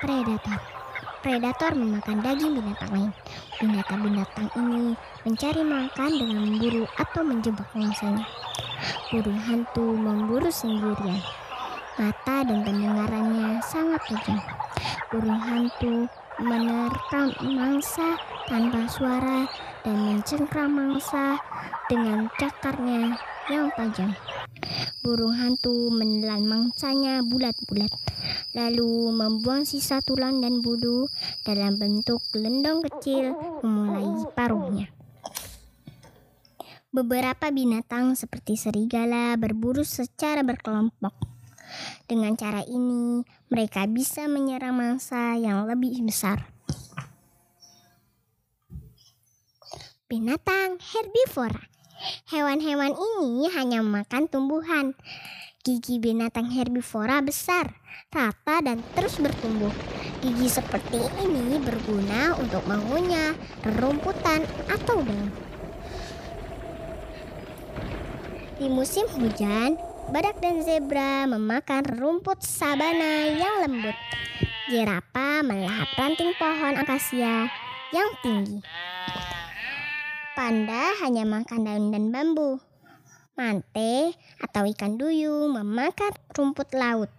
Predator Predator memakan daging binatang lain. Binatang-binatang ini mencari makan dengan memburu atau menjebak mangsanya. Burung hantu memburu sendirian. Mata dan pendengarannya sangat tajam. Burung hantu menerkam mangsa tanpa suara dan mencengkram mangsa dengan cakarnya yang tajam. Burung hantu menelan mangsanya bulat-bulat, lalu membuang sisa tulang dan bulu dalam bentuk gelendong kecil memulai paruhnya. Beberapa binatang seperti serigala berburu secara berkelompok. Dengan cara ini, mereka bisa menyerang mangsa yang lebih besar. Binatang herbivora. Hewan-hewan ini hanya memakan tumbuhan. Gigi binatang herbivora besar, rata dan terus bertumbuh. Gigi seperti ini berguna untuk mengunyah rerumputan atau daun. Di musim hujan, badak dan zebra memakan rumput sabana yang lembut. Jerapah melahap ranting pohon akasia yang tinggi. Panda hanya makan daun dan bambu. Mante atau ikan duyung memakan rumput laut.